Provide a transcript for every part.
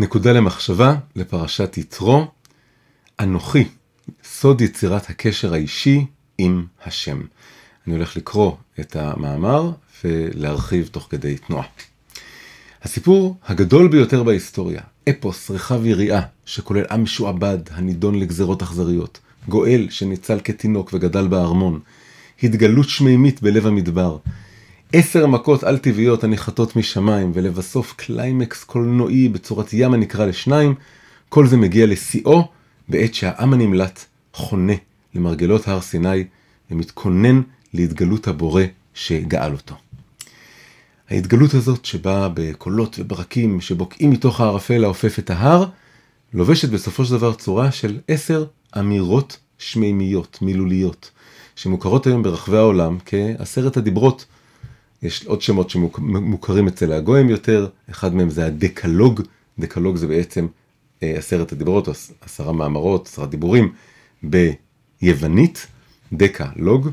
נקודה למחשבה לפרשת יתרו, אנוכי, סוד יצירת הקשר האישי עם השם. אני הולך לקרוא את המאמר ולהרחיב תוך כדי תנועה. הסיפור הגדול ביותר בהיסטוריה, אפוס רחב יריעה, שכולל עם משועבד הנידון לגזרות אכזריות, גואל שניצל כתינוק וגדל בארמון, התגלות שמימית בלב המדבר, עשר מכות על טבעיות הניחתות משמיים, ולבסוף קליימקס קולנועי בצורת ים הנקרע לשניים, כל זה מגיע לשיאו בעת שהעם הנמלט חונה למרגלות הר סיני ומתכונן להתגלות הבורא שגאל אותו. ההתגלות הזאת שבאה בקולות וברקים שבוקעים מתוך הערפל האופף את ההר, לובשת בסופו של דבר צורה של עשר אמירות שמימיות, מילוליות, שמוכרות היום ברחבי העולם כעשרת הדיברות. יש עוד שמות שמוכרים אצל הגויים יותר, אחד מהם זה הדקלוג, דקלוג זה בעצם אה, עשרת הדיברות, עשרה מאמרות, עשרה דיבורים ביוונית, דקה לוג,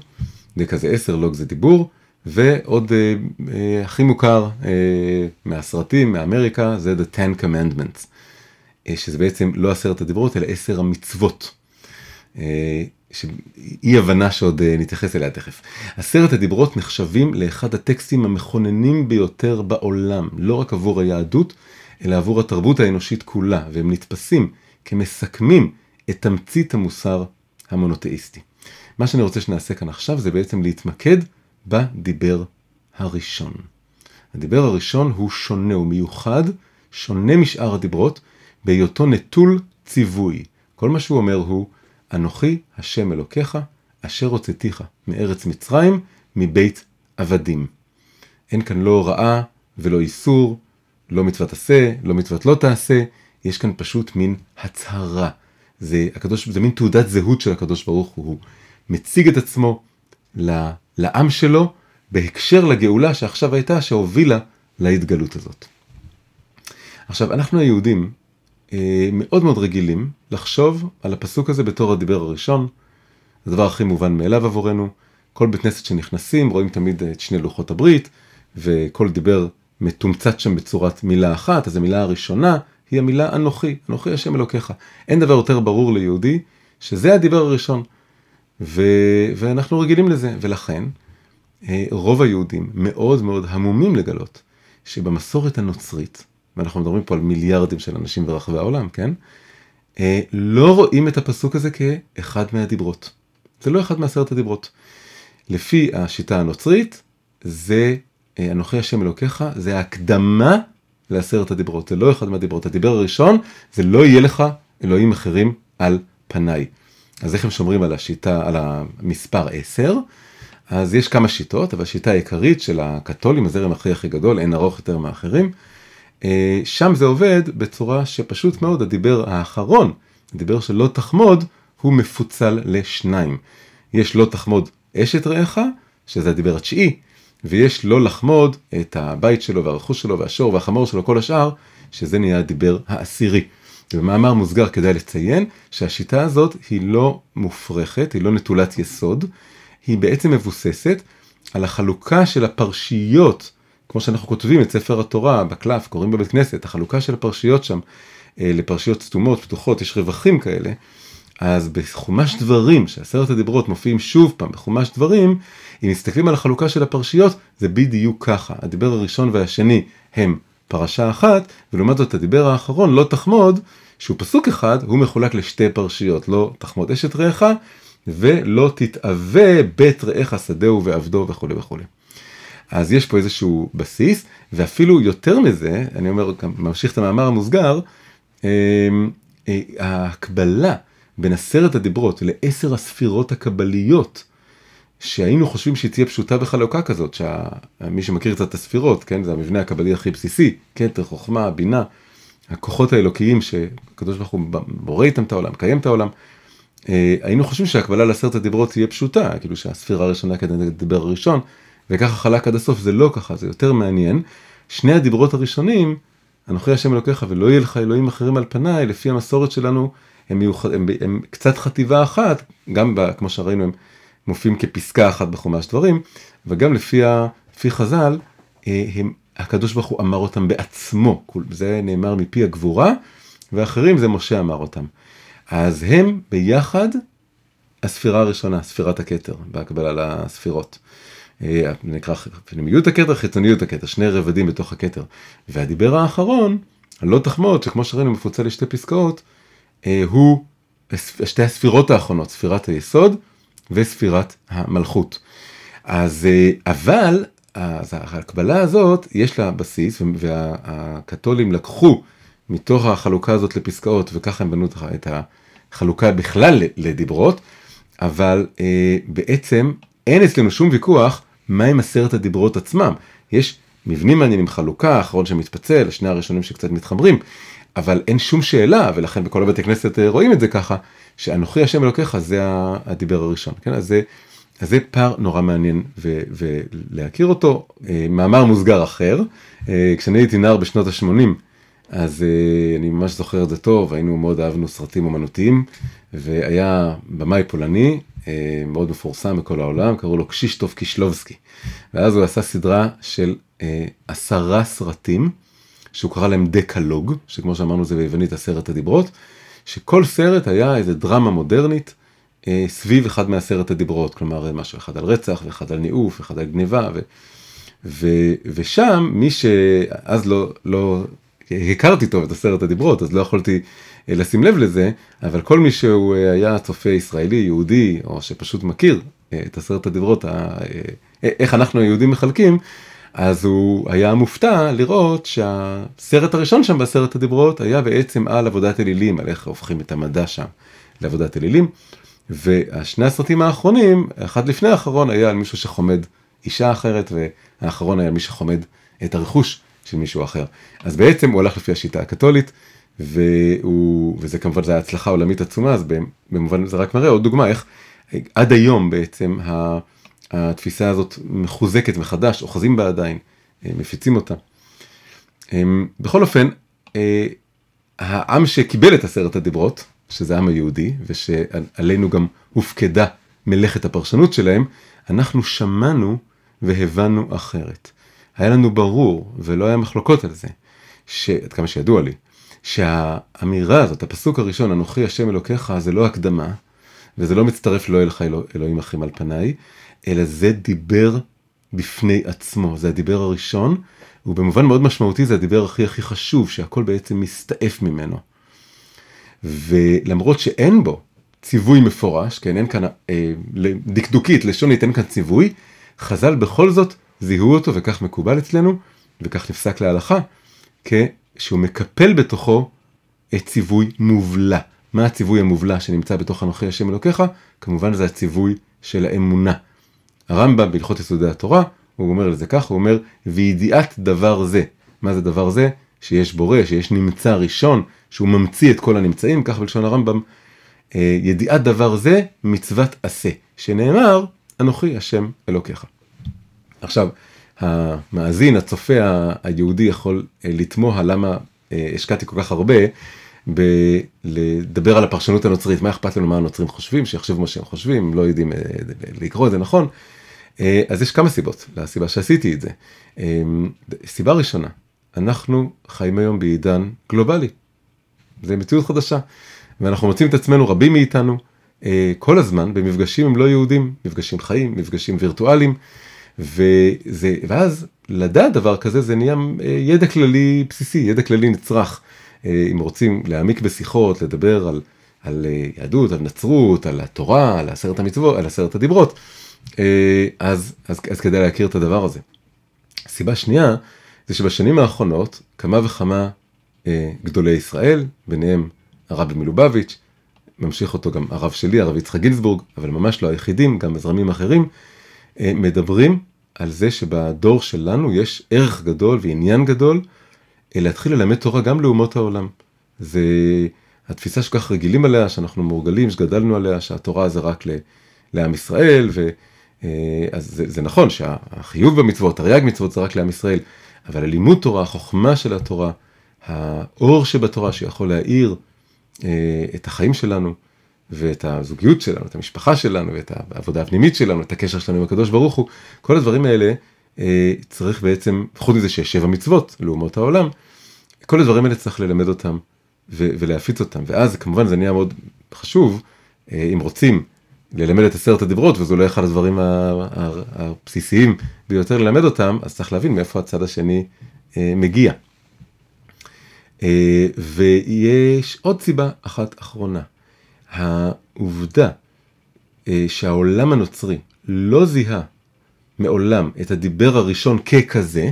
דקה זה עשר, לוג זה דיבור, ועוד אה, אה, הכי מוכר אה, מהסרטים, מאמריקה, זה The Ten Commandments, אה, שזה בעצם לא עשרת הדיברות, אלא עשר המצוות. אה, שאי הבנה שעוד אה, נתייחס אליה תכף. עשרת הדיברות נחשבים לאחד הטקסטים המכוננים ביותר בעולם, לא רק עבור היהדות, אלא עבור התרבות האנושית כולה, והם נתפסים כמסכמים את תמצית המוסר המונותאיסטי. מה שאני רוצה שנעשה כאן עכשיו זה בעצם להתמקד בדיבר הראשון. הדיבר הראשון הוא שונה, הוא מיוחד, שונה משאר הדיברות, בהיותו נטול ציווי. כל מה שהוא אומר הוא, אנוכי השם אלוקיך, אשר הוצאתיך מארץ מצרים, מבית עבדים. אין כאן לא הוראה ולא איסור, לא מצוות עשה, לא מצוות לא תעשה, יש כאן פשוט מין הצהרה. זה, הקדוש, זה מין תעודת זהות של הקדוש ברוך הוא. הוא מציג את עצמו לעם שלו בהקשר לגאולה שעכשיו הייתה, שהובילה להתגלות הזאת. עכשיו, אנחנו היהודים מאוד מאוד רגילים לחשוב על הפסוק הזה בתור הדיבר הראשון. הדבר הכי מובן מאליו עבורנו. כל בית כנסת שנכנסים רואים תמיד את שני לוחות הברית, וכל דיבר מתומצת שם בצורת מילה אחת, אז המילה הראשונה היא המילה אנוכי, אנוכי השם אלוקיך. אין דבר יותר ברור ליהודי שזה הדיבר הראשון. ו... ואנחנו רגילים לזה, ולכן אה, רוב היהודים מאוד מאוד המומים לגלות שבמסורת הנוצרית, ואנחנו מדברים פה על מיליארדים של אנשים ברחבי העולם, כן? אה, לא רואים את הפסוק הזה כאחד מהדיברות. זה לא אחד מעשרת הדיברות. לפי השיטה הנוצרית, זה אה, אנוכי השם אלוקיך, זה ההקדמה לעשרת הדיברות, זה לא אחד מהדיברות. הדיבר הראשון, זה לא יהיה לך אלוהים אחרים על פניי. אז איך הם שומרים על השיטה, על המספר 10? אז יש כמה שיטות, אבל השיטה העיקרית של הקתולים, הזרם הכי הכי גדול, אין ארוך יותר מאחרים, שם זה עובד בצורה שפשוט מאוד הדיבר האחרון, הדיבר של לא תחמוד, הוא מפוצל לשניים. יש לא תחמוד אשת רעך, שזה הדיבר התשיעי, ויש לא לחמוד את הבית שלו והרכוש שלו והשור והחמור שלו, כל השאר, שזה נהיה הדיבר העשירי. במאמר מוסגר כדאי לציין שהשיטה הזאת היא לא מופרכת, היא לא נטולת יסוד, היא בעצם מבוססת על החלוקה של הפרשיות כמו שאנחנו כותבים את ספר התורה בקלף, קוראים בבית כנסת, החלוקה של הפרשיות שם אה, לפרשיות סתומות, פתוחות, יש רווחים כאלה. אז בחומש דברים, שעשרת הדיברות מופיעים שוב פעם בחומש דברים, אם מסתכלים על החלוקה של הפרשיות, זה בדיוק ככה. הדיבר הראשון והשני הם פרשה אחת, ולעומת זאת הדיבר האחרון, לא תחמוד, שהוא פסוק אחד, הוא מחולק לשתי פרשיות, לא תחמוד אשת רעך, ולא תתאווה בית רעך שדהו ועבדו וכולי וכולי. אז יש פה איזשהו בסיס, ואפילו יותר מזה, אני אומר, ממשיך את המאמר המוסגר, אמ, אה, ההקבלה בין עשרת הדיברות לעשר הספירות הקבליות, שהיינו חושבים שהיא תהיה פשוטה בחלוקה כזאת, שמי שמכיר קצת את הספירות, כן, זה המבנה הקבלי הכי בסיסי, כתר, חוכמה, בינה, הכוחות האלוקיים שהקדוש ברוך הוא בורא איתם את העולם, מקיים את העולם. אה, היינו חושבים שההקבלה לעשרת הדיברות תהיה פשוטה, כאילו שהספירה הראשונה כדי לדבר הראשון, וככה חלק עד הסוף, זה לא ככה, זה יותר מעניין. שני הדיברות הראשונים, אנוכי השם אלוקיך ולא יהיה לך אלוהים אחרים על פניי, לפי המסורת שלנו, הם, מיוחד, הם, הם, הם קצת חטיבה אחת, גם ב, כמו שראינו הם מופיעים כפסקה אחת בחומש דברים, וגם לפי, ה, לפי חז"ל, אה, הם הקדוש ברוך הוא אמר אותם בעצמו, זה נאמר מפי הגבורה, ואחרים זה משה אמר אותם. אז הם ביחד הספירה הראשונה, ספירת הכתר, בהקבלה לספירות. אה, נקרא פנימיות הכתר, חיצוניות הכתר, שני רבדים בתוך הכתר. והדיבר האחרון, הלא תחמוד, שכמו שראינו מפוצל לשתי פסקאות, אה, הוא שתי הספירות האחרונות, ספירת היסוד וספירת המלכות. אז אה, אבל אז ההקבלה הזאת יש לה בסיס והקתולים לקחו מתוך החלוקה הזאת לפסקאות וככה הם בנו את החלוקה בכלל לדיברות, אבל בעצם אין אצלנו שום ויכוח מהם עשרת הדיברות עצמם. יש מבנים מעניינים, חלוקה, האחרון שמתפצל, שני הראשונים שקצת מתחברים, אבל אין שום שאלה, ולכן בכל הבתי כנסת אה, רואים את זה ככה, שאנוכי השם אלוקיך זה הדיבר הראשון, כן? אז זה, אז זה פער נורא מעניין ו, ולהכיר אותו. אה, מאמר מוסגר אחר, אה, כשאני הייתי נער בשנות ה-80, אז אני ממש זוכר את זה טוב, היינו מאוד אהבנו סרטים אומנותיים, והיה במאי פולני, מאוד מפורסם בכל העולם, קראו לו קשישטוף קישלובסקי. ואז הוא עשה סדרה של עשרה סרטים. שהוא קרא להם דקלוג, שכמו שאמרנו זה ביוונית עשרת הדיברות, שכל סרט היה איזה דרמה מודרנית אה, סביב אחד מעשרת הדיברות, כלומר משהו אחד על רצח ואחד על ניאוף, אחד על גניבה, ו, ו, ושם מי שאז לא, לא הכרתי טוב את עשרת הדיברות, אז לא יכולתי אה, לשים לב לזה, אבל כל מי שהוא אה, היה צופה ישראלי, יהודי, או שפשוט מכיר אה, את עשרת הדיברות, ה, אה, איך אנחנו היהודים מחלקים, אז הוא היה מופתע לראות שהסרט הראשון שם בעשרת הדיברות היה בעצם על עבודת אלילים, על איך הופכים את המדע שם לעבודת אלילים. והשני הסרטים האחרונים, אחד לפני האחרון היה על מישהו שחומד אישה אחרת, והאחרון היה מי שחומד את הרכוש של מישהו אחר. אז בעצם הוא הלך לפי השיטה הקתולית, והוא, וזה כמובן, זה היה הצלחה עולמית עצומה, אז במובן זה רק מראה עוד דוגמה איך עד היום בעצם. התפיסה הזאת מחוזקת מחדש, אוחזים בה עדיין, אה, מפיצים אותה. אמ, בכל אופן, אה, העם שקיבל את עשרת הדיברות, שזה העם היהודי, ושעלינו גם הופקדה מלאכת הפרשנות שלהם, אנחנו שמענו והבנו אחרת. היה לנו ברור, ולא היה מחלוקות על זה, שעד כמה שידוע לי, שהאמירה הזאת, הפסוק הראשון, אנוכי השם אלוקיך, זה לא הקדמה, וזה לא מצטרף לא אליך אלוהים אחים על פניי, אלא זה דיבר בפני עצמו, זה הדיבר הראשון, ובמובן מאוד משמעותי זה הדיבר הכי הכי חשוב, שהכל בעצם מסתעף ממנו. ולמרות שאין בו ציווי מפורש, כן, אין כאן, אה, דקדוקית, לשונית, אין כאן ציווי, חז"ל בכל זאת זיהו אותו, וכך מקובל אצלנו, וכך נפסק להלכה, כשהוא מקפל בתוכו את ציווי מובלע. מה הציווי המובלע שנמצא בתוך אנוכי השם אלוקיך? כמובן זה הציווי של האמונה. הרמב"ם בהלכות יסודי התורה, הוא אומר לזה כך, הוא אומר, וידיעת דבר זה. מה זה דבר זה? שיש בורא, שיש נמצא ראשון, שהוא ממציא את כל הנמצאים, כך בלשון הרמב"ם, אה, ידיעת דבר זה מצוות עשה, שנאמר, אנוכי השם אלוקיך. עכשיו, המאזין, הצופה היהודי יכול אה, לתמוה למה אה, השקעתי כל כך הרבה בלדבר על הפרשנות הנוצרית, מה אכפת לנו מה הנוצרים חושבים, שיחשבו מה שהם חושבים, לא יודעים לקרוא את זה נכון. אה, אז יש כמה סיבות לסיבה שעשיתי את זה. אה, סיבה ראשונה, אנחנו חיים היום בעידן גלובלי. זה מציאות חדשה. ואנחנו מוצאים את עצמנו, רבים מאיתנו, אה, כל הזמן במפגשים עם לא יהודים, מפגשים חיים, מפגשים וירטואליים, וזה, ואז לדעת דבר כזה זה נהיה ידע כללי בסיסי, ידע כללי נצרך. אם רוצים להעמיק בשיחות, לדבר על, על יהדות, על נצרות, על התורה, על עשרת המצוות, על עשרת הדיברות, אה, אז, אז, אז כדאי להכיר את הדבר הזה. סיבה שנייה, זה שבשנים האחרונות כמה וכמה אה, גדולי ישראל, ביניהם הרבי מלובביץ', ממשיך אותו גם הרב שלי, הרב יצחק גינזבורג, אבל ממש לא היחידים, גם בזרמים אחרים, אה, מדברים על זה שבדור שלנו יש ערך גדול ועניין גדול אה, להתחיל ללמד תורה גם לאומות העולם. זה התפיסה שכל כך רגילים עליה, שאנחנו מורגלים, שגדלנו עליה, שהתורה זה רק לעם ישראל, ו... אה, אז זה, זה נכון שהחיוב במצוות, תרי"ג מצוות זה רק לעם ישראל, אבל הלימוד תורה, החוכמה של התורה, האור שבתורה שיכול להאיר אה, את החיים שלנו ואת הזוגיות שלנו, את המשפחה שלנו ואת העבודה הפנימית שלנו, את הקשר שלנו עם הקדוש ברוך הוא, כל הדברים האלה אה, צריך בעצם, חוץ מזה שיש שבע מצוות לאומות העולם, כל הדברים האלה צריך ללמד אותם ו- ולהפיץ אותם, ואז כמובן זה נהיה מאוד חשוב, אה, אם רוצים ללמד את עשרת הדיברות, וזה אולי אחד הדברים הבסיסיים ביותר ללמד אותם, אז צריך להבין מאיפה הצד השני אה, מגיע. ויש עוד סיבה אחת אחרונה, העובדה שהעולם הנוצרי לא זיהה מעולם את הדיבר הראשון ככזה,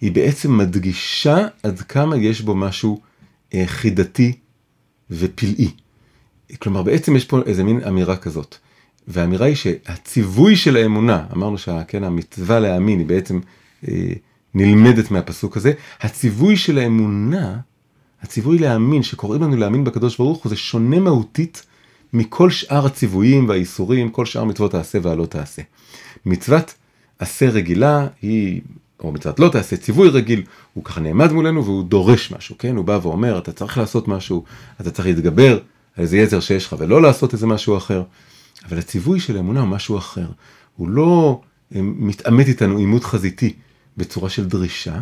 היא בעצם מדגישה עד כמה יש בו משהו אה, חידתי ופלאי. כלומר, בעצם יש פה איזה מין אמירה כזאת. והאמירה היא שהציווי של האמונה, אמרנו שהמצווה כן, להאמין היא בעצם אה, נלמדת מהפסוק הזה, הציווי של האמונה, הציווי להאמין, שקוראים לנו להאמין בקדוש ברוך הוא, זה שונה מהותית מכל שאר הציוויים והאיסורים, כל שאר מצוות תעשה והלא תעשה. מצוות עשה רגילה היא, או מצוות לא תעשה, ציווי רגיל, הוא ככה נעמד מולנו והוא דורש משהו, כן? הוא בא ואומר, אתה צריך לעשות משהו, אתה צריך להתגבר על איזה יצר שיש לך ולא לעשות איזה משהו אחר. אבל הציווי של אמונה הוא משהו אחר. הוא לא אה, מתעמת איתנו עימות חזיתי בצורה של דרישה,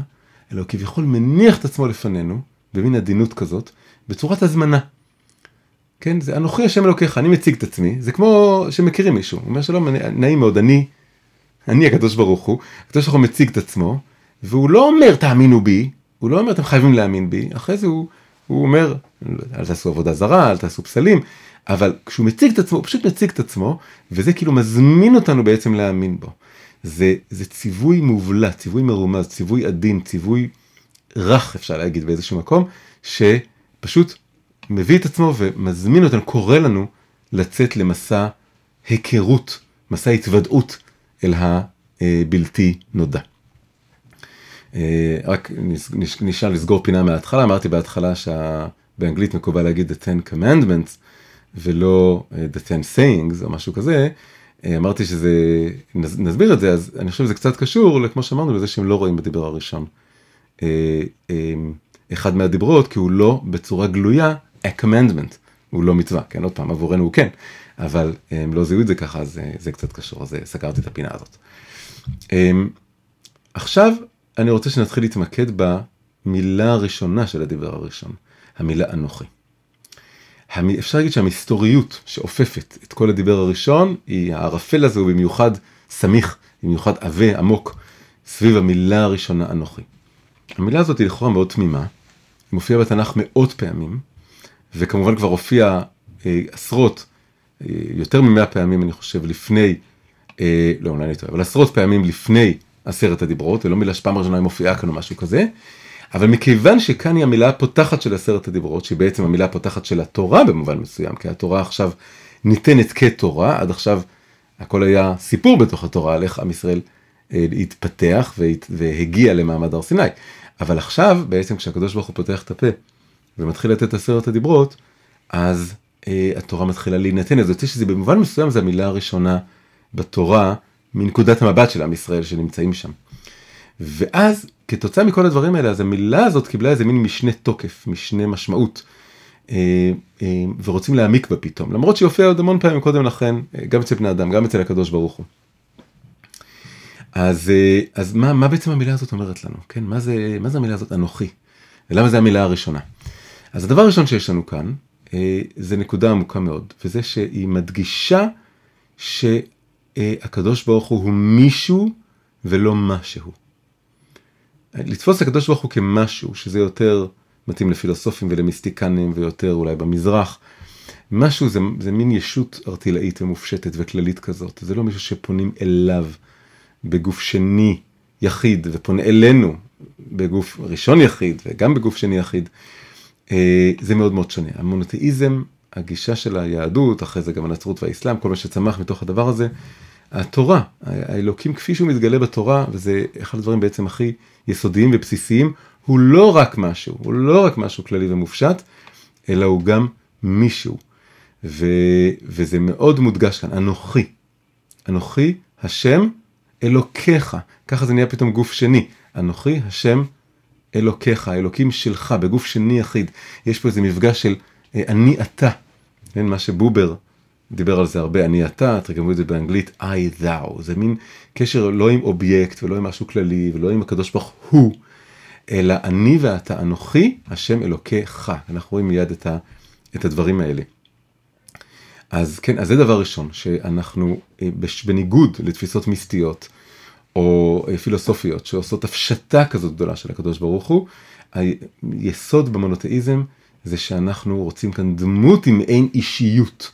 אלא הוא כביכול מניח את עצמו לפנינו, במין עדינות כזאת, בצורת הזמנה. כן, זה אנוכי השם אלוקיך, אני מציג את עצמי, זה כמו שמכירים מישהו, הוא אומר שלום, נעים מאוד, אני אני הקדוש ברוך הוא, הקדוש ברוך הוא מציג את עצמו, והוא לא אומר תאמינו בי, הוא לא אומר אתם חייבים להאמין בי, אחרי זה הוא, הוא אומר אל תעשו עבודה זרה, אל תעשו פסלים, אבל כשהוא מציג את עצמו, הוא פשוט מציג את עצמו, וזה כאילו מזמין אותנו בעצם להאמין בו. זה, זה ציווי מובלע, ציווי מרומז, ציווי עדין, ציווי רך אפשר להגיד באיזשהו מקום, שפשוט מביא את עצמו ומזמין אותנו, קורא לנו לצאת למסע היכרות, מסע התוודעות אל הבלתי נודע. אה, רק נשאר לסגור פינה מההתחלה, אמרתי בהתחלה שבאנגלית מקובל להגיד the ten commandments ולא אה, the ten sayings או משהו כזה, אה, אמרתי שזה, נסביר את זה, אז אני חושב שזה קצת קשור, כמו שאמרנו, לזה שהם לא רואים בדיבר הראשון. אחד מהדיברות, כי הוא לא בצורה גלויה a commandment, הוא לא מצווה, כן, עוד פעם, עבורנו הוא כן, אבל הם לא זיהו את זה ככה, אז אה, זה קצת קשור, אז אה, סגרתי את הפינה הזאת. עכשיו אני רוצה שנתחיל להתמקד במילה הראשונה של הדיבר הראשון, המילה אנוכי. אפשר להגיד שהמסתוריות שאופפת את כל הדיבר הראשון, היא הערפל הזה הוא במיוחד סמיך, במיוחד עבה, עמוק, סביב המילה הראשונה אנוכי. המילה הזאת היא לכאורה מאוד תמימה, היא מופיעה בתנ"ך מאות פעמים, וכמובן כבר הופיעה אה, עשרות יותר ממאה פעמים אני חושב לפני, אה, לא אולי אני טועה, אבל עשרות פעמים לפני עשרת הדיברות, ולא מילה שפעם ראשונה היא מופיעה כאן או משהו כזה, אבל מכיוון שכאן היא המילה הפותחת של עשרת הדיברות, שהיא בעצם המילה הפותחת של התורה במובן מסוים, כי התורה עכשיו ניתנת כתורה, עד עכשיו הכל היה סיפור בתוך התורה על איך עם ישראל אה, התפתח והגיע למעמד הר סיני. אבל עכשיו בעצם כשהקדוש ברוך הוא פותח את הפה ומתחיל לתת עשרת הדיברות, אז אה, התורה מתחילה להינתן, אז יוצא שזה במובן מסוים זה המילה הראשונה בתורה מנקודת המבט של עם ישראל שנמצאים שם. ואז כתוצאה מכל הדברים האלה אז המילה הזאת קיבלה איזה מין משנה תוקף, משנה משמעות. אה, אה, ורוצים להעמיק בה פתאום, למרות שהיא הופיעה עוד המון פעמים קודם לכן, גם אצל בני אדם, גם אצל הקדוש ברוך הוא. אז, אז מה, מה בעצם המילה הזאת אומרת לנו, כן? מה זה, מה זה המילה הזאת אנוכי? ולמה זה המילה הראשונה? אז הדבר הראשון שיש לנו כאן, אה, זה נקודה עמוקה מאוד, וזה שהיא מדגישה שהקדוש ברוך הוא הוא מישהו ולא משהו. לתפוס הקדוש ברוך הוא כמשהו, שזה יותר מתאים לפילוסופים ולמיסטיקנים ויותר אולי במזרח, משהו זה, זה מין ישות ארטילאית ומופשטת וכללית כזאת, זה לא מישהו שפונים אליו בגוף שני יחיד ופונה אלינו בגוף ראשון יחיד וגם בגוף שני יחיד. אה, זה מאוד מאוד שונה. המונותאיזם, הגישה של היהדות, אחרי זה גם הנצרות והאסלאם, כל מה שצמח מתוך הדבר הזה, התורה, האלוקים כפי שהוא מתגלה בתורה, וזה אחד הדברים בעצם הכי יסודיים ובסיסיים, הוא לא רק משהו, הוא לא רק משהו כללי ומופשט, אלא הוא גם מישהו. ו, וזה מאוד מודגש כאן, אנוכי. אנוכי, השם, אלוקיך. ככה זה נהיה פתאום גוף שני. אנוכי, השם, אלוקיך, האלוקים שלך, בגוף שני יחיד. יש פה איזה מפגש של אה, אני אתה, כן, מה שבובר דיבר על זה הרבה, אני אתה, תרגמו את זה באנגלית I thou, זה מין קשר לא עם אובייקט ולא עם משהו כללי ולא עם הקדוש ברוך הוא, אלא אני ואתה אנוכי, השם אלוקיך. אנחנו רואים מיד את, ה, את הדברים האלה. אז כן, אז זה דבר ראשון, שאנחנו אה, בניגוד לתפיסות מיסטיות או אה, פילוסופיות שעושות הפשטה כזאת גדולה של הקדוש ברוך הוא, היסוד במונותאיזם זה שאנחנו רוצים כאן דמות עם אין אישיות.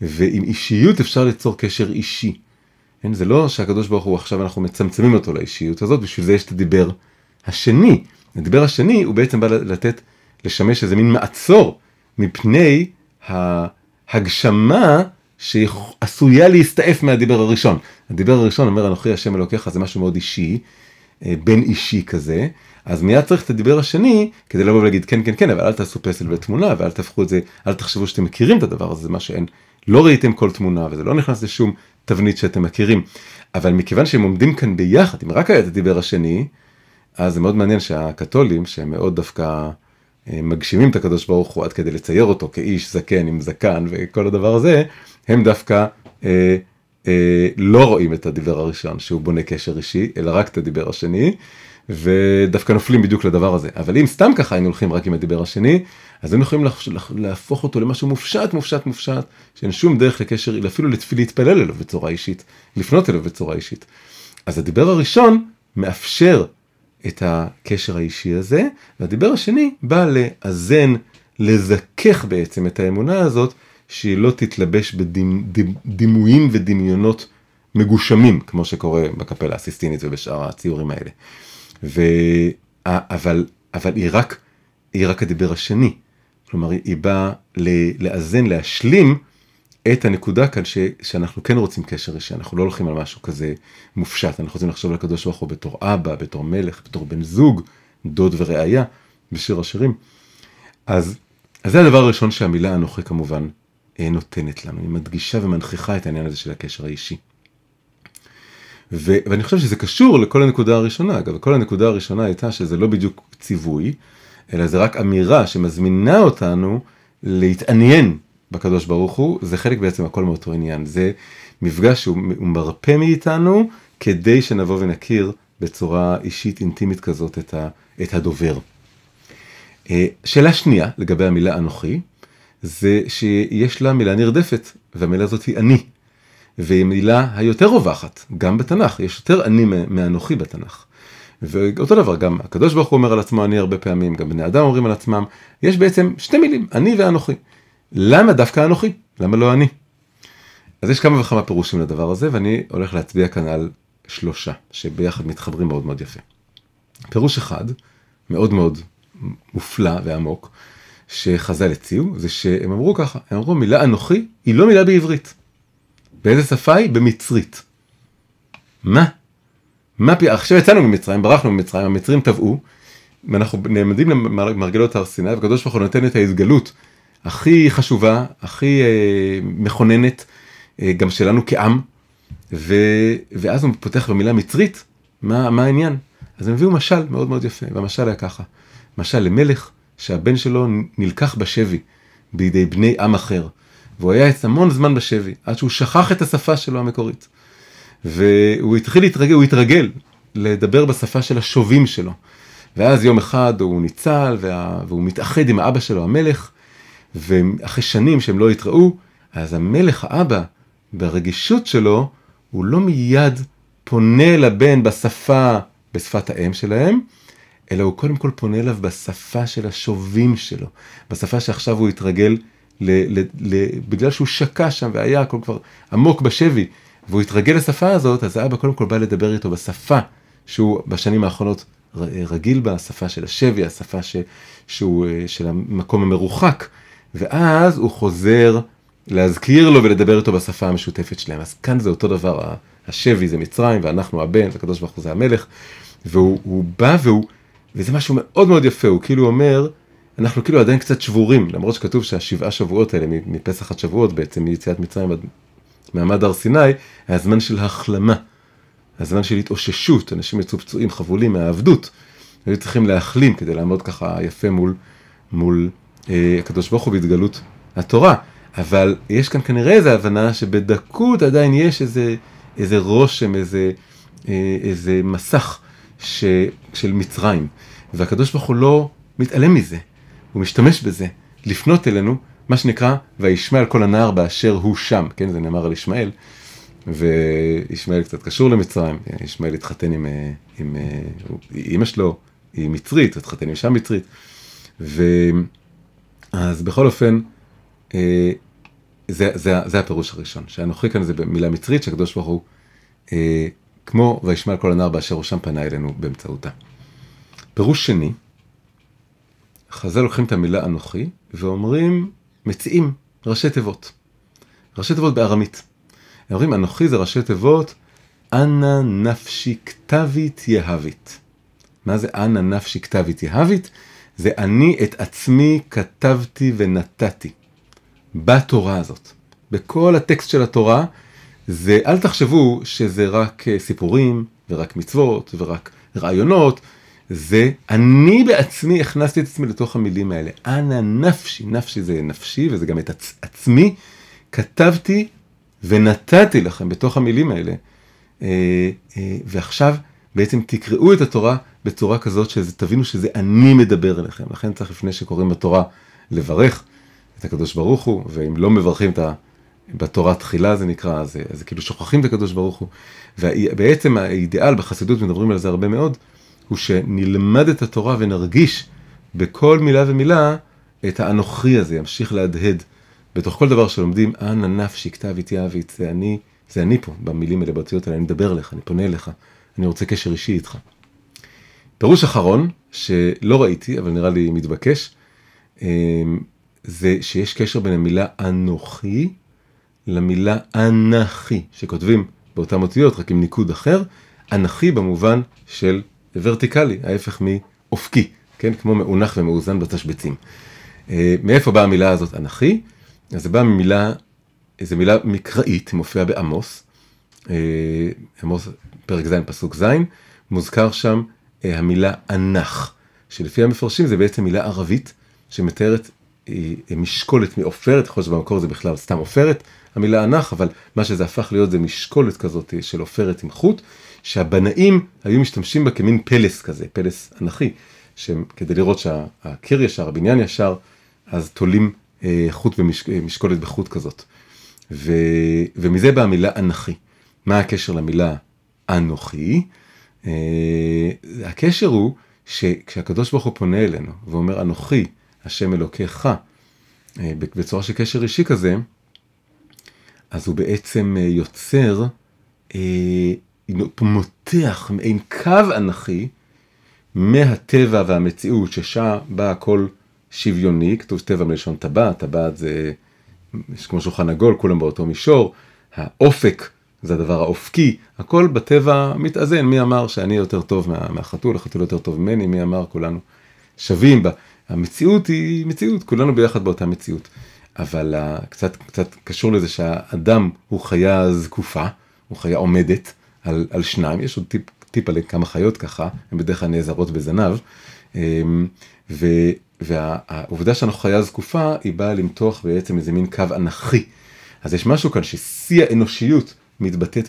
ועם אישיות אפשר ליצור קשר אישי. כן? זה לא שהקדוש ברוך הוא עכשיו אנחנו מצמצמים אותו לאישיות הזאת, בשביל זה יש את הדיבר השני. הדיבר השני הוא בעצם בא לתת, לשמש איזה מין מעצור מפני ההגשמה שעשויה להסתעף מהדיבר הראשון. הדיבר הראשון אומר אנוכי השם אלוקיך זה משהו מאוד אישי, אה, בין אישי כזה, אז מיד צריך את הדיבר השני כדי לבוא ולהגיד כן כן כן אבל אל תעשו פסל ותמונה ואל תהפכו את זה, אל תחשבו שאתם מכירים את הדבר הזה, זה מה שאין, לא ראיתם כל תמונה וזה לא נכנס לשום תבנית שאתם מכירים. אבל מכיוון שהם עומדים כאן ביחד, אם רק היה את הדיבר השני, אז זה מאוד מעניין שהקתולים, שהם מאוד דווקא מגשימים את הקדוש ברוך הוא עד כדי לצייר אותו כאיש זקן עם זקן וכל הדבר הזה, הם דווקא אה, אה, לא רואים את הדיבר הראשון שהוא בונה קשר אישי, אלא רק את הדיבר השני, ודווקא נופלים בדיוק לדבר הזה. אבל אם סתם ככה היינו הולכים רק עם הדיבר השני, אז היינו יכולים להפוך אותו למשהו מופשט, מופשט, מופשט, שאין שום דרך לקשר, אפילו להתפלל אליו בצורה אישית, לפנות אליו בצורה אישית. אז הדיבר הראשון מאפשר את הקשר האישי הזה, והדיבר השני בא לאזן, לזכך בעצם את האמונה הזאת, שהיא לא תתלבש בדימויים ודמיונות מגושמים, כמו שקורה בקפלה הסיסטינית ובשאר הציורים האלה. ו... אבל, אבל היא רק, היא רק הדיבר השני. כלומר, היא באה לאזן, להשלים את הנקודה כאן ש, שאנחנו כן רוצים קשר אישי, אנחנו לא הולכים על משהו כזה מופשט, אנחנו רוצים לחשוב על הקדוש ברוך הוא בתור אבא, בתור מלך, בתור בן זוג, דוד וראיה, בשיר השירים. אז, אז זה הדבר הראשון שהמילה אנוכי כמובן אה, נותנת לנו, היא מדגישה ומנכיחה את העניין הזה של הקשר האישי. ו, ואני חושב שזה קשור לכל הנקודה הראשונה, אגב, כל הנקודה הראשונה הייתה שזה לא בדיוק ציווי, אלא זה רק אמירה שמזמינה אותנו להתעניין בקדוש ברוך הוא, זה חלק בעצם הכל מאותו עניין, זה מפגש שהוא מרפא מאיתנו כדי שנבוא ונכיר בצורה אישית אינטימית כזאת את, ה, את הדובר. אה, שאלה שנייה לגבי המילה אנוכי, זה שיש לה מילה נרדפת, והמילה הזאת היא אני. והיא מילה היותר רווחת, גם בתנ"ך, יש יותר אני מאנוכי בתנ"ך. ואותו דבר, גם הקדוש ברוך הוא אומר על עצמו אני הרבה פעמים, גם בני אדם אומרים על עצמם, יש בעצם שתי מילים, אני ואנוכי. למה דווקא אנוכי? למה לא אני? אז יש כמה וכמה פירושים לדבר הזה, ואני הולך להצביע כאן על שלושה, שביחד מתחברים מאוד מאוד יפה. פירוש אחד, מאוד מאוד מופלא ועמוק, שחז"ל הציעו, זה שהם אמרו ככה, הם אמרו מילה אנוכי היא לא מילה בעברית. באיזה שפה היא? במצרית. מה? מה פי... עכשיו יצאנו ממצרים, ברחנו ממצרים, המצרים טבעו, ואנחנו נעמדים למרגלות הר סיני, והקדוש ברוך הוא נותן את ההתגלות הכי חשובה, הכי אה, מכוננת, אה, גם שלנו כעם, ו... ואז הוא פותח במילה מצרית, מה, מה העניין? אז הם הביאו משל מאוד מאוד יפה, והמשל היה ככה, משל למלך שהבן שלו נלקח בשבי בידי בני עם אחר, והוא היה המון זמן בשבי, עד שהוא שכח את השפה שלו המקורית. והוא התחיל להתרגל, הוא התרגל לדבר בשפה של השובים שלו. ואז יום אחד הוא ניצל, וה... והוא מתאחד עם האבא שלו, המלך, ואחרי שנים שהם לא התראו, אז המלך, האבא, ברגישות שלו, הוא לא מיד פונה לבן בשפה, בשפת האם שלהם, אלא הוא קודם כל פונה אליו בשפה של השובים שלו, בשפה שעכשיו הוא התרגל, ל, ל, ל, בגלל שהוא שקע שם והיה הכל כבר עמוק בשבי, והוא התרגל לשפה הזאת, אז האבא קודם כל בא לדבר איתו בשפה שהוא בשנים האחרונות רגיל בה, השפה של השבי, השפה ש, שהוא, אה, של המקום המרוחק, ואז הוא חוזר להזכיר לו ולדבר איתו בשפה המשותפת שלהם. אז כאן זה אותו דבר, השבי זה מצרים ואנחנו הבן, והקדוש ברוך הוא זה המלך, והוא בא והוא, וזה משהו מאוד מאוד יפה, הוא כאילו אומר, אנחנו כאילו עדיין קצת שבורים, למרות שכתוב שהשבעה שבועות האלה, מפסח עד שבועות בעצם, מיציאת מצרים עד מעמד הר סיני, היה זמן של החלמה, הזמן של התאוששות, אנשים יצאו פצועים, חבולים מהעבדות, היו צריכים להחלים כדי לעמוד ככה יפה מול, מול הקדוש ברוך הוא בהתגלות התורה. אבל יש כאן כנראה איזו הבנה שבדקות עדיין יש איזה, איזה רושם, איזה, אה, איזה מסך ש, של מצרים. והקדוש ברוך הוא לא מתעלם מזה, הוא משתמש בזה, לפנות אלינו, מה שנקרא, וישמע על כל הנער באשר הוא שם, כן, זה נאמר על ישמעאל, וישמעאל קצת קשור למצרים, ישמעאל התחתן עם, אה, עם, עם אימא שלו, היא מצרית, התחתן עם אישה מצרית, ואז בכל אופן, אה, זה, זה, זה הפירוש הראשון, שאנוכי כאן זה במילה מצרית, שהקדוש ברוך הוא, אה, כמו וישמע כל הנער באשר הוא שם פנה אלינו באמצעותה. פירוש שני, חז"ל לוקחים את המילה אנוכי ואומרים, מציעים ראשי תיבות. ראשי תיבות בארמית. הם אומרים, אנוכי זה ראשי תיבות, אנא נפשי כתבית יהבית. מה זה אנא נפשי כתבית יהבית? זה אני את עצמי כתבתי ונתתי. בתורה הזאת. בכל הטקסט של התורה, זה, אל תחשבו שזה רק אה, סיפורים, ורק מצוות, ורק רעיונות, זה אני בעצמי הכנסתי את עצמי לתוך המילים האלה. אנא נפשי, נפשי זה נפשי וזה גם את עצ, עצמי, כתבתי ונתתי לכם בתוך המילים האלה. אה, אה, ועכשיו בעצם תקראו את התורה בצורה כזאת שתבינו שזה אני מדבר אליכם. לכן צריך לפני שקוראים בתורה לברך את הקדוש ברוך הוא, ואם לא מברכים את ה... בתורה תחילה זה נקרא, אז, אז כאילו שוכחים את הקדוש ברוך הוא. ובעצם האידיאל בחסידות, מדברים על זה הרבה מאוד, הוא שנלמד את התורה ונרגיש בכל מילה ומילה את האנוכי הזה, ימשיך להדהד בתוך כל דבר שלומדים, אנא נפשי כתב איתי אבית, זה אני, זה אני פה, במילים האלה, באותיות האלה, אני מדבר אליך, אני פונה אליך, אני רוצה קשר אישי איתך. פירוש אחרון, שלא ראיתי, אבל נראה לי מתבקש, אמ, זה שיש קשר בין המילה אנוכי למילה אנכי, שכותבים באותן אותיות, רק עם ניקוד אחר, אנכי במובן של ורטיקלי, ההפך מאופקי, כן? כמו מאונח ומאוזן בתשבצים. אה, מאיפה באה המילה הזאת אנכי? אז זה בא ממילה, זו מילה מקראית, מופיעה בעמוס, עמוס פרק ז' פסוק ז', מוזכר שם המילה אנח, שלפי המפרשים זה בעצם מילה ערבית שמתארת משקולת מעופרת, יכול להיות שבמקור זה בכלל סתם עופרת, המילה אנח, אבל מה שזה הפך להיות זה משקולת כזאת של עופרת עם חוט, שהבנאים היו משתמשים בה כמין פלס כזה, פלס אנכי, שכדי לראות שהקיר ישר, הבניין ישר, אז תולים אה, חוט ומשקולת בחוט כזאת. ו, ומזה באה המילה אנכי. מה הקשר למילה אנוכי? אה, הקשר הוא שכשהקדוש ברוך הוא פונה אלינו ואומר אנוכי, השם אלוקיך, אה, בצורה של קשר אישי כזה, אז הוא בעצם אה, יוצר, מותח מעין קו אנכי מהטבע והמציאות ששם בא הכל שוויוני, כתוב טבע מלשון טבעת, טבעת זה כמו שולחן עגול, כולם באותו מישור, האופק זה הדבר האופקי, הכל בטבע מתאזן, מי אמר שאני יותר טוב מה, מהחתול, החתול יותר טוב ממני, מי אמר כולנו שווים בה. המציאות היא מציאות, כולנו ביחד באותה מציאות. אבל uh, קצת, קצת קשור לזה שהאדם הוא חיה זקופה, הוא חיה עומדת על, על שניים, יש עוד טיפ, טיפ על כמה חיות ככה, הן בדרך כלל נעזרות בזנב, um, ו, והעובדה שאנחנו חיה זקופה, היא באה למתוח בעצם איזה מין קו אנכי. אז יש משהו כאן ששיא האנושיות מתבטאת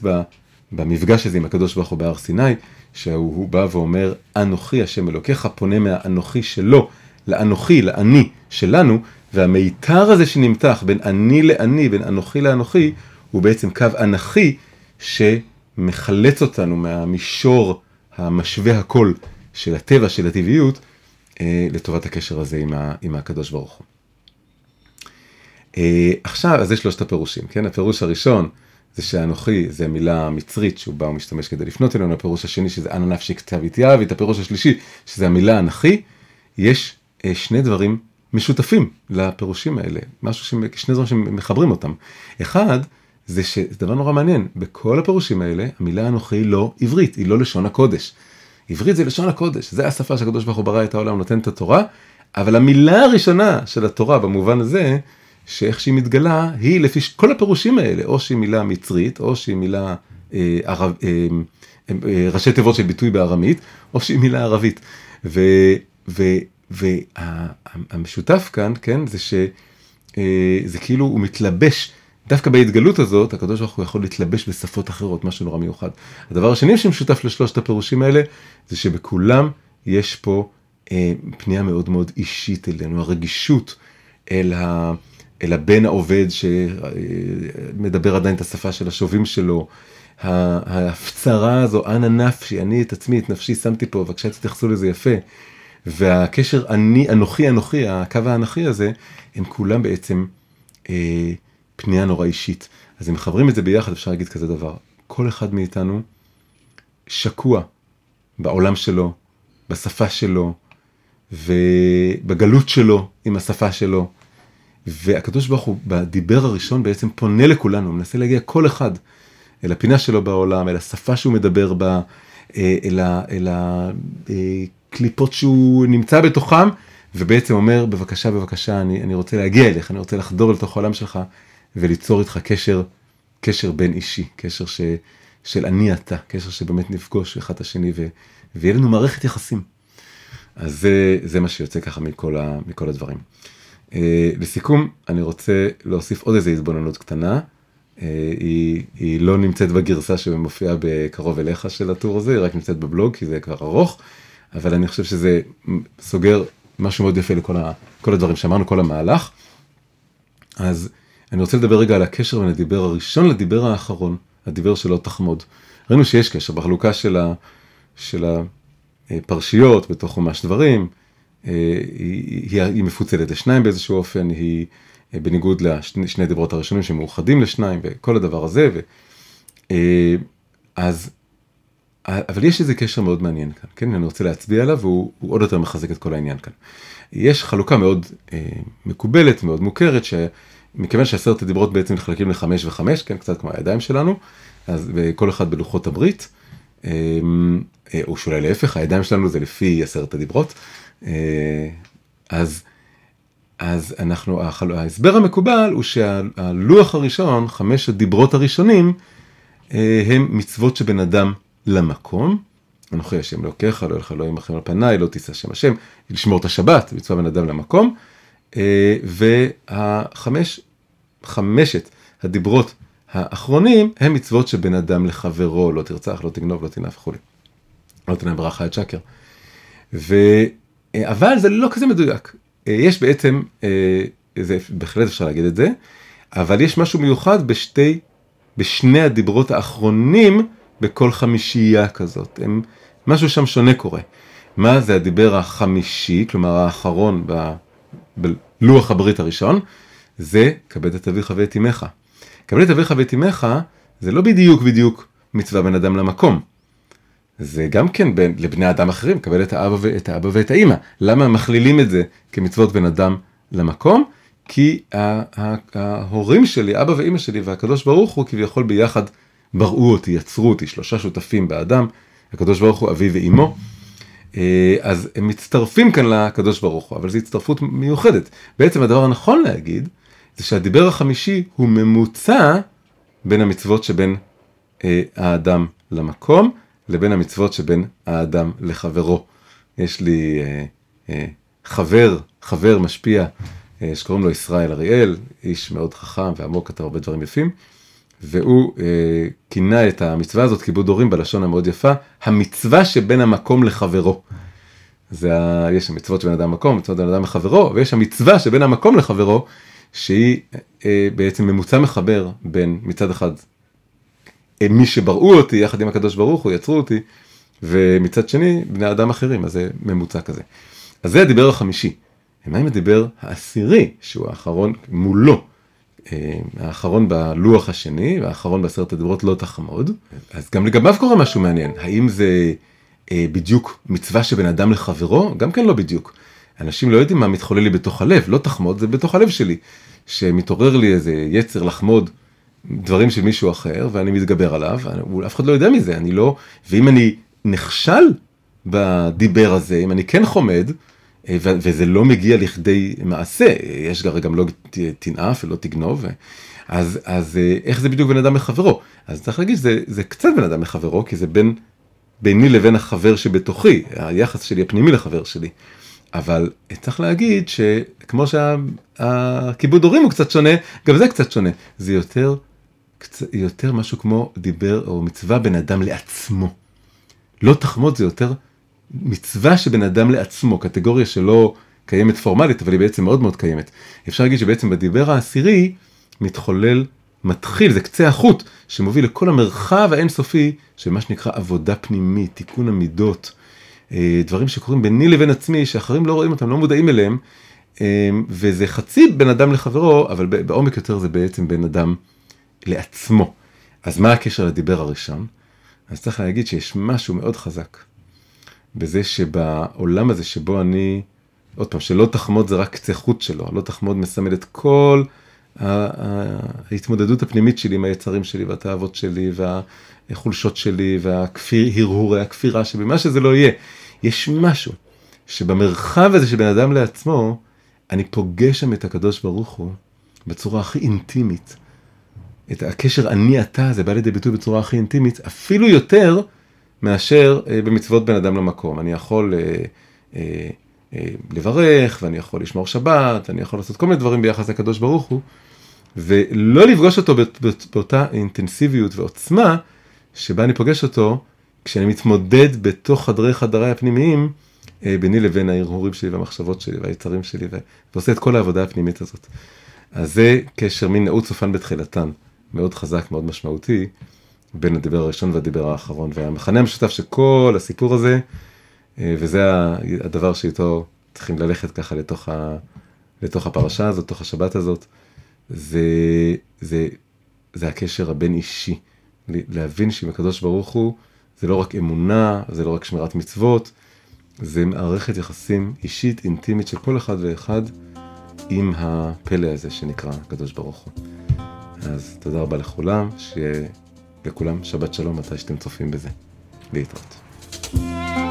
במפגש הזה עם הקדוש ברוך הוא בהר סיני, שהוא בא ואומר, אנוכי השם אלוקיך, פונה מהאנוכי שלו לאנוכי, לאני שלנו, והמיתר הזה שנמתח בין אני לאני, בין אנוכי לאנוכי, הוא בעצם קו אנכי שמחלץ אותנו מהמישור המשווה הכל של הטבע, של הטבעיות, אה, לטובת הקשר הזה עם, ה, עם הקדוש ברוך הוא. אה, עכשיו, אז יש שלושת הפירושים, כן? הפירוש הראשון זה שאנוכי זה מילה מצרית שהוא בא ומשתמש כדי לפנות אלינו, הפירוש השני שזה אנא נפשי כתב איתיאב, הפירוש השלישי שזה המילה אנכי, יש אה, שני דברים משותפים לפירושים האלה, משהו שני דברים שמחברים אותם. אחד, זה שזה דבר נורא מעניין, בכל הפירושים האלה המילה אנוכי לא עברית, היא לא לשון הקודש. עברית זה לשון הקודש, זה השפה שהקדוש ברוך הוא ברא את העולם, נותן את התורה, אבל המילה הראשונה של התורה במובן הזה, שאיך שהיא מתגלה, היא לפי כל הפירושים האלה, או שהיא מילה מצרית, או שהיא מילה אה, ערב, אה, אה, ראשי תיבות של ביטוי בארמית, או שהיא מילה ערבית. והמשותף כאן, כן, זה ש... אה, כאילו הוא מתלבש, דווקא בהתגלות הזאת, הקדוש ברוך הוא יכול להתלבש בשפות אחרות, משהו נורא מיוחד. הדבר השני שמשותף לשלושת הפירושים האלה, זה שבכולם יש פה אה, פנייה מאוד מאוד אישית אלינו, הרגישות אל, ה, אל הבן העובד שמדבר עדיין את השפה של השובים שלו, ההפצרה הזו, אנא נפשי, אני את עצמי, את נפשי שמתי פה, בבקשה תתייחסו לזה יפה. והקשר אני, אנוכי, אנוכי, הקו האנכי הזה, הם כולם בעצם אה, פנייה נורא אישית. אז אם מחברים את זה ביחד, אפשר להגיד כזה דבר. כל אחד מאיתנו שקוע בעולם שלו, בשפה שלו, ובגלות שלו עם השפה שלו. והקדוש ברוך הוא בדיבר הראשון בעצם פונה לכולנו, מנסה להגיע כל אחד אל הפינה שלו בעולם, אל השפה שהוא מדבר בה, אה, אל, ה, אל הקליפות שהוא נמצא בתוכם, ובעצם אומר, בבקשה, בבקשה, אני, אני רוצה להגיע אליך, אני רוצה לחדור לתוך העולם שלך וליצור איתך קשר, קשר בין אישי, קשר ש, של אני אתה, קשר שבאמת נפגוש אחד את השני ו, ויהיה לנו מערכת יחסים. אז זה, זה מה שיוצא ככה מכל, ה, מכל הדברים. Uh, לסיכום, אני רוצה להוסיף עוד איזה התבוננות קטנה. Uh, היא, היא לא נמצאת בגרסה שמופיעה בקרוב אליך של הטור הזה, היא רק נמצאת בבלוג, כי זה כבר ארוך, אבל אני חושב שזה סוגר משהו מאוד יפה לכל ה, כל הדברים שאמרנו, כל המהלך. אז אני רוצה לדבר רגע על הקשר בין הדיבר הראשון לדיבר האחרון, הדיבר שלא תחמוד. ראינו שיש קשר בחלוקה של, ה, של הפרשיות בתוך חומש דברים, אה, היא, היא, היא מפוצלת לשניים באיזשהו אופן, היא אה, בניגוד לשני דיברות הראשונים שמאוחדים לשניים וכל הדבר הזה. ו, אה, אז, אבל יש איזה קשר מאוד מעניין כאן, כן? אני רוצה להצביע עליו והוא עוד יותר מחזק את כל העניין כאן. יש חלוקה מאוד אה, מקובלת, מאוד מוכרת, שמכיוון שעשרת הדיברות בעצם נחלקים לחמש וחמש, כן? קצת כמו הידיים שלנו, אז וכל אחד בלוחות הברית, אה, או שאולי להפך, הידיים שלנו זה לפי עשרת הדיברות. אה, אז, אז אנחנו, ההסבר המקובל הוא שהלוח הראשון, חמש הדיברות הראשונים, אה, הם מצוות שבין אדם למקום. אנוכי השם אלוקיך, לא ילך אלוהים אחרים על פניי, לא תישא שם השם, לשמור את השבת, מצווה בין אדם למקום. אה, והחמש, חמשת הדיברות האחרונים הם מצוות שבין אדם לחברו, לא תרצח, לא תגנוב, לא תנאף וכולי. לא תנאף ברכה את שקר. ו... אה, אבל זה לא כזה מדויק. אה, יש בעצם, אה, זה בהחלט אפשר להגיד את זה, אבל יש משהו מיוחד בשתי, בשני הדיברות האחרונים בכל חמישייה כזאת. הם, משהו שם שונה קורה. מה זה הדיבר החמישי, כלומר האחרון ב, בלוח הברית הראשון? זה כבד את אביך ואת אמך. כבד את אביך ואת אמך זה לא בדיוק בדיוק מצווה בין אדם למקום. זה גם כן בין, לבני אדם אחרים, לקבל את האבא ואת האבא ואת האימא. למה מכלילים את זה כמצוות בין אדם למקום? כי ההורים שלי, אבא ואימא שלי והקדוש ברוך הוא כביכול ביחד בראו אותי, יצרו אותי, שלושה שותפים באדם, הקדוש ברוך הוא אבי ואימו. אה, אז הם מצטרפים כאן לקדוש ברוך הוא, אבל זו הצטרפות מיוחדת. בעצם הדבר הנכון להגיד, זה שהדיבר החמישי הוא ממוצע בין המצוות שבין אה, האדם למקום, לבין המצוות שבין האדם לחברו. יש לי אה, אה, חבר, חבר משפיע, אה, שקוראים לו ישראל אריאל, איש מאוד חכם ועמוק, כתב הרבה דברים יפים, והוא אה, כינה את המצווה הזאת, כיבוד הורים בלשון המאוד יפה, המצווה שבין המקום לחברו. זה ה... יש המצוות שבין אדם למקום, מצוות בין אדם לחברו, ויש המצווה שבין המקום לחברו, שהיא אה, בעצם ממוצע מחבר בין מצד אחד מי שבראו אותי יחד עם הקדוש ברוך הוא, יצרו אותי, ומצד שני, בני אדם אחרים, אז זה ממוצע כזה. אז זה הדיבר החמישי. מה עם הדיבר העשירי, שהוא האחרון מולו? אה, האחרון בלוח השני, והאחרון בעשרת הדיברות לא תחמוד. אז גם לגביו קורה משהו מעניין. האם זה אה, בדיוק מצווה שבין אדם לחברו? גם כן לא בדיוק. אנשים לא יודעים מה מתחולל לי בתוך הלב, לא תחמוד, זה בתוך הלב שלי. שמתעורר לי איזה יצר לחמוד דברים של מישהו אחר ואני מתגבר עליו, אף אחד לא יודע מזה, אני לא, ואם אני נכשל בדיבר הזה, אם אני כן חומד, אה, וזה לא מגיע לכדי מעשה, יש גם לא תנאף ולא תגנוב, אז, אז אה, איך זה בדיוק בן אדם לחברו? אז צריך להגיד שזה זה קצת בן אדם לחברו, כי זה בין, ביני לבין החבר שבתוכי, היחס שלי הפנימי לחבר שלי. אבל צריך להגיד שכמו שהכיבוד הורים הוא קצת שונה, גם זה קצת שונה. זה יותר, יותר משהו כמו דיבר או מצווה בין אדם לעצמו. לא תחמוד זה יותר מצווה שבן אדם לעצמו, קטגוריה שלא קיימת פורמלית, אבל היא בעצם מאוד מאוד קיימת. אפשר להגיד שבעצם בדיבר העשירי מתחולל, מתחיל, זה קצה החוט שמוביל לכל המרחב האינסופי של מה שנקרא עבודה פנימית, תיקון המידות, אה, דברים שקורים ביני לבין עצמי, שאחרים לא רואים אותם, לא מודעים אליהם, אה, וזה חצי בין אדם לחברו, אבל בעומק יותר זה בעצם בין אדם לעצמו. אז מה הקשר לדיבר הראשון? אז צריך להגיד שיש משהו מאוד חזק בזה שבעולם הזה שבו אני, עוד פעם, שלא תחמוד זה רק קצה חוט שלו, לא תחמוד מסמל את כל ההתמודדות הפנימית שלי עם היצרים שלי והתאוות שלי והחולשות שלי והרהורי הכפירה שלי, מה שזה לא יהיה. יש משהו שבמרחב הזה של בן אדם לעצמו, אני פוגש שם את הקדוש ברוך הוא בצורה הכי אינטימית. את הקשר אני אתה זה בא לידי ביטוי בצורה הכי אינטימית, אפילו יותר מאשר אה, במצוות בין אדם למקום. אני יכול אה, אה, אה, לברך, ואני יכול לשמור שבת, אני יכול לעשות כל מיני דברים ביחס לקדוש ברוך הוא, ולא לפגוש אותו באות, באותה אינטנסיביות ועוצמה שבה אני פוגש אותו כשאני מתמודד בתוך חדרי חדריי הפנימיים אה, ביני לבין ההרהורים שלי והמחשבות שלי והיצרים שלי ועושה את כל העבודה הפנימית הזאת. אז זה קשר מין נעוץ אופן בתחילתן, מאוד חזק, מאוד משמעותי, בין הדיבר הראשון והדיבר האחרון. והמכנה המשותף של כל הסיפור הזה, אה, וזה הדבר שאיתו צריכים ללכת ככה לתוך, ה, לתוך הפרשה הזאת, לתוך השבת הזאת, זה, זה, זה הקשר הבין אישי. להבין שעם הקדוש ברוך הוא זה לא רק אמונה, זה לא רק שמירת מצוות, זה מערכת יחסים אישית, אינטימית של כל אחד ואחד עם הפלא הזה שנקרא הקדוש ברוך הוא. אז תודה רבה לכולם, שיהיה לכולם שבת שלום מתי שאתם צופים בזה. להתראות.